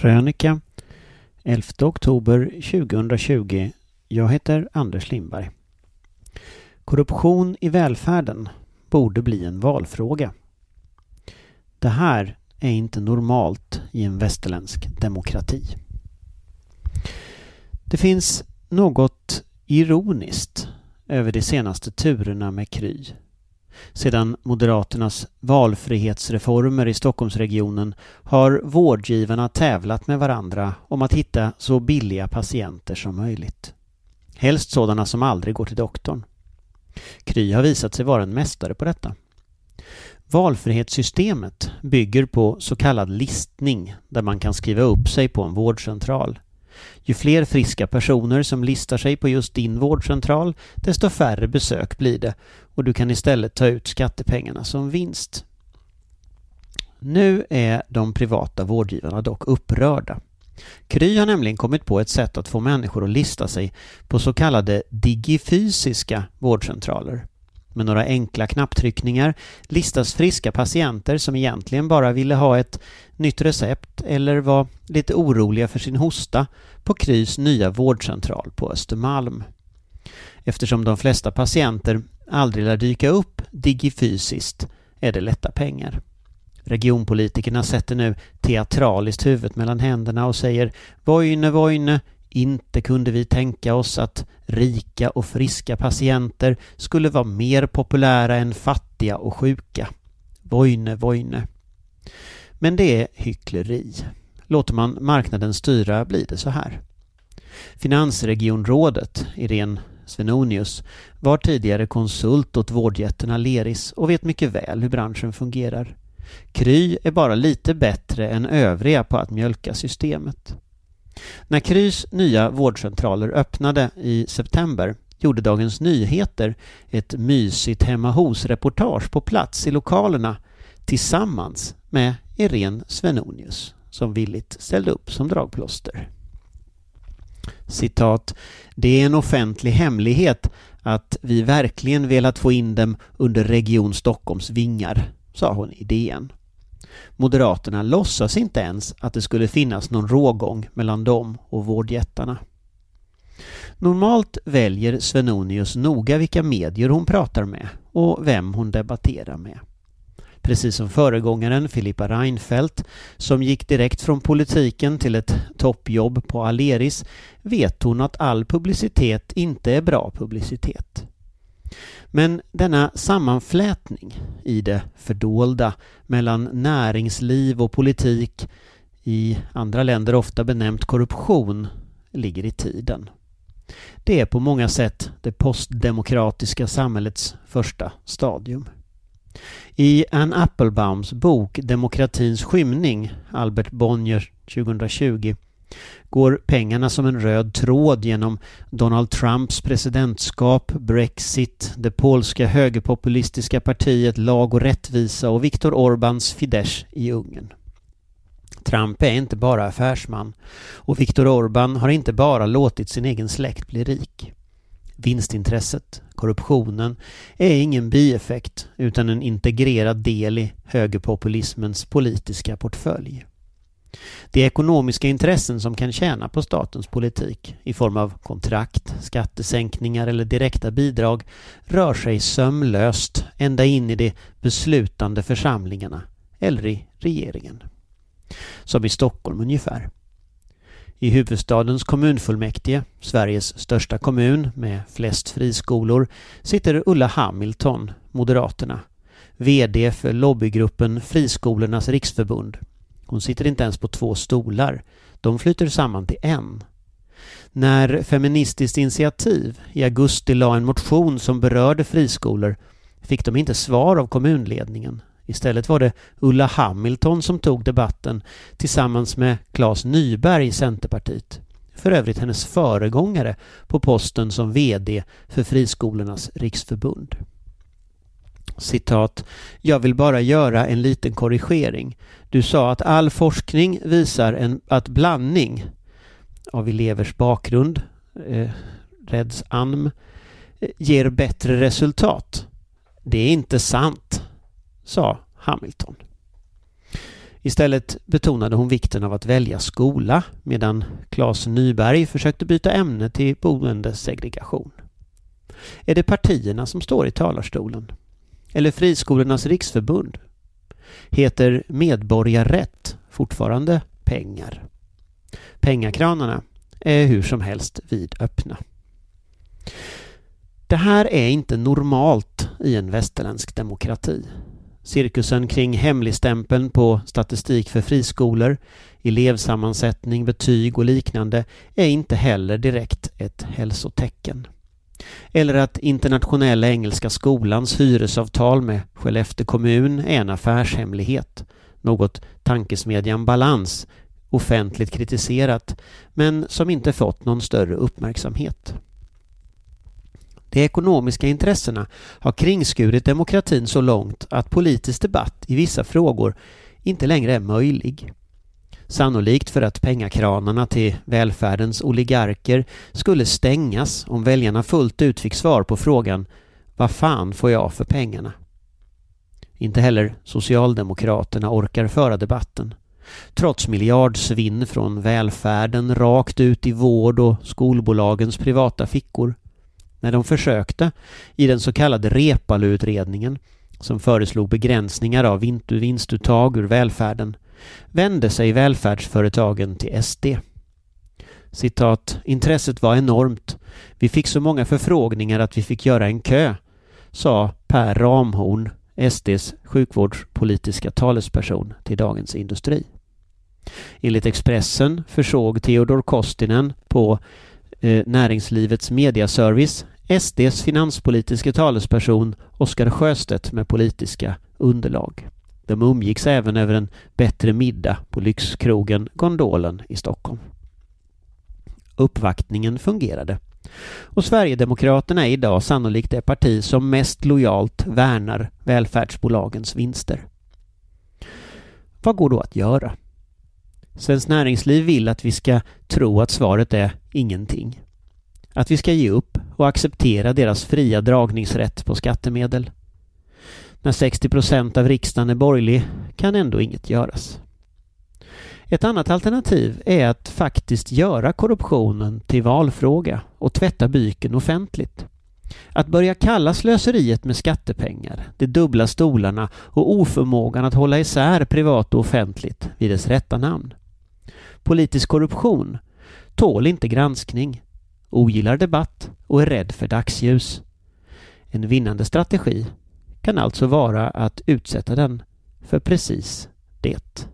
Krönika 11 oktober 2020. Jag heter Anders Lindberg. Korruption i välfärden borde bli en valfråga. Det här är inte normalt i en västerländsk demokrati. Det finns något ironiskt över de senaste turerna med Kry sedan Moderaternas valfrihetsreformer i Stockholmsregionen har vårdgivarna tävlat med varandra om att hitta så billiga patienter som möjligt. Helst sådana som aldrig går till doktorn. Kry har visat sig vara en mästare på detta. Valfrihetssystemet bygger på så kallad listning där man kan skriva upp sig på en vårdcentral. Ju fler friska personer som listar sig på just din vårdcentral, desto färre besök blir det och du kan istället ta ut skattepengarna som vinst. Nu är de privata vårdgivarna dock upprörda. Kry har nämligen kommit på ett sätt att få människor att lista sig på så kallade digifysiska vårdcentraler. Med några enkla knapptryckningar listas friska patienter som egentligen bara ville ha ett nytt recept eller var lite oroliga för sin hosta på Krys nya vårdcentral på Östermalm. Eftersom de flesta patienter aldrig lär dyka upp digifysiskt är det lätta pengar. Regionpolitikerna sätter nu teatraliskt huvudet mellan händerna och säger Vojne, Vojne, inte kunde vi tänka oss att rika och friska patienter skulle vara mer populära än fattiga och sjuka. Vojne, Vojne. Men det är hyckleri. Låter man marknaden styra blir det så här. Finansregionrådet, Irene Svenonius, var tidigare konsult åt vårdjätten Aleris och vet mycket väl hur branschen fungerar. Kry är bara lite bättre än övriga på att mjölka systemet. När Krys nya vårdcentraler öppnade i september gjorde Dagens Nyheter ett mysigt hemma hos-reportage på plats i lokalerna tillsammans med Irene Svenonius som villigt ställde upp som dragplåster. Citat. Det är en offentlig hemlighet att vi verkligen velat få in dem under Region Stockholms vingar, sa hon i DN. Moderaterna låtsas inte ens att det skulle finnas någon rågång mellan dem och vårdjättarna. Normalt väljer Svenonius noga vilka medier hon pratar med och vem hon debatterar med. Precis som föregångaren Filippa Reinfeldt som gick direkt från politiken till ett toppjobb på Aleris vet hon att all publicitet inte är bra publicitet. Men denna sammanflätning i det fördolda mellan näringsliv och politik, i andra länder ofta benämnt korruption, ligger i tiden. Det är på många sätt det postdemokratiska samhällets första stadium. I Ann Applebaums bok Demokratins skymning, Albert Bonnier 2020, går pengarna som en röd tråd genom Donald Trumps presidentskap, Brexit, det polska högerpopulistiska partiet Lag och rättvisa och Viktor Orbáns Fidesz i Ungern. Trump är inte bara affärsman och Viktor Orbán har inte bara låtit sin egen släkt bli rik. Vinstintresset, korruptionen, är ingen bieffekt utan en integrerad del i högerpopulismens politiska portfölj. Det är ekonomiska intressen som kan tjäna på statens politik i form av kontrakt, skattesänkningar eller direkta bidrag rör sig sömlöst ända in i de beslutande församlingarna eller i regeringen. Som i Stockholm ungefär. I huvudstadens kommunfullmäktige, Sveriges största kommun med flest friskolor, sitter Ulla Hamilton, Moderaterna, VD för lobbygruppen Friskolornas riksförbund. Hon sitter inte ens på två stolar. De flyter samman till en. När Feministiskt initiativ i augusti la en motion som berörde friskolor fick de inte svar av kommunledningen Istället var det Ulla Hamilton som tog debatten tillsammans med Claes Nyberg i Centerpartiet. För övrigt hennes föregångare på posten som VD för Friskolornas riksförbund. Citat. Jag vill bara göra en liten korrigering. Du sa att all forskning visar en, att blandning av elevers bakgrund, eh, Reds ANM, eh, ger bättre resultat. Det är inte sant sa Hamilton. Istället betonade hon vikten av att välja skola medan Claes Nyberg försökte byta ämne till boendesegregation. Är det partierna som står i talarstolen? Eller Friskolornas riksförbund? Heter medborgarrätt fortfarande pengar? Pengakranarna är hur som helst vidöppna. Det här är inte normalt i en västerländsk demokrati. Cirkusen kring hemligstämpeln på statistik för friskolor, elevsammansättning, betyg och liknande är inte heller direkt ett hälsotecken. Eller att Internationella Engelska Skolans hyresavtal med Skellefteå kommun är en affärshemlighet. Något tankesmedjan Balans offentligt kritiserat men som inte fått någon större uppmärksamhet. De ekonomiska intressena har kringskurit demokratin så långt att politisk debatt i vissa frågor inte längre är möjlig. Sannolikt för att pengakranarna till välfärdens oligarker skulle stängas om väljarna fullt ut fick svar på frågan Vad fan får jag för pengarna? Inte heller Socialdemokraterna orkar föra debatten. Trots miljardsvinn från välfärden rakt ut i vård och skolbolagens privata fickor när de försökte i den så kallade Reepalu-utredningen som föreslog begränsningar av vinstuttag ur välfärden vände sig välfärdsföretagen till SD. Citat, intresset var enormt. Vi fick så många förfrågningar att vi fick göra en kö, sa Per Ramhorn, SDs sjukvårdspolitiska talesperson till Dagens Industri. Enligt Expressen försåg Theodor Kostinen på eh, Näringslivets mediaservice SDs finanspolitiska talesperson Oskar Sjöstedt med politiska underlag. De umgicks även över en bättre middag på lyxkrogen Gondolen i Stockholm. Uppvaktningen fungerade. Och Sverigedemokraterna är idag sannolikt det parti som mest lojalt värnar välfärdsbolagens vinster. Vad går då att göra? Svenskt Näringsliv vill att vi ska tro att svaret är ingenting. Att vi ska ge upp och acceptera deras fria dragningsrätt på skattemedel. När 60 procent av riksdagen är borgerlig kan ändå inget göras. Ett annat alternativ är att faktiskt göra korruptionen till valfråga och tvätta byken offentligt. Att börja kalla slöseriet med skattepengar, de dubbla stolarna och oförmågan att hålla isär privat och offentligt vid dess rätta namn. Politisk korruption tål inte granskning, ogillar debatt och är rädd för dagsljus. En vinnande strategi kan alltså vara att utsätta den för precis det.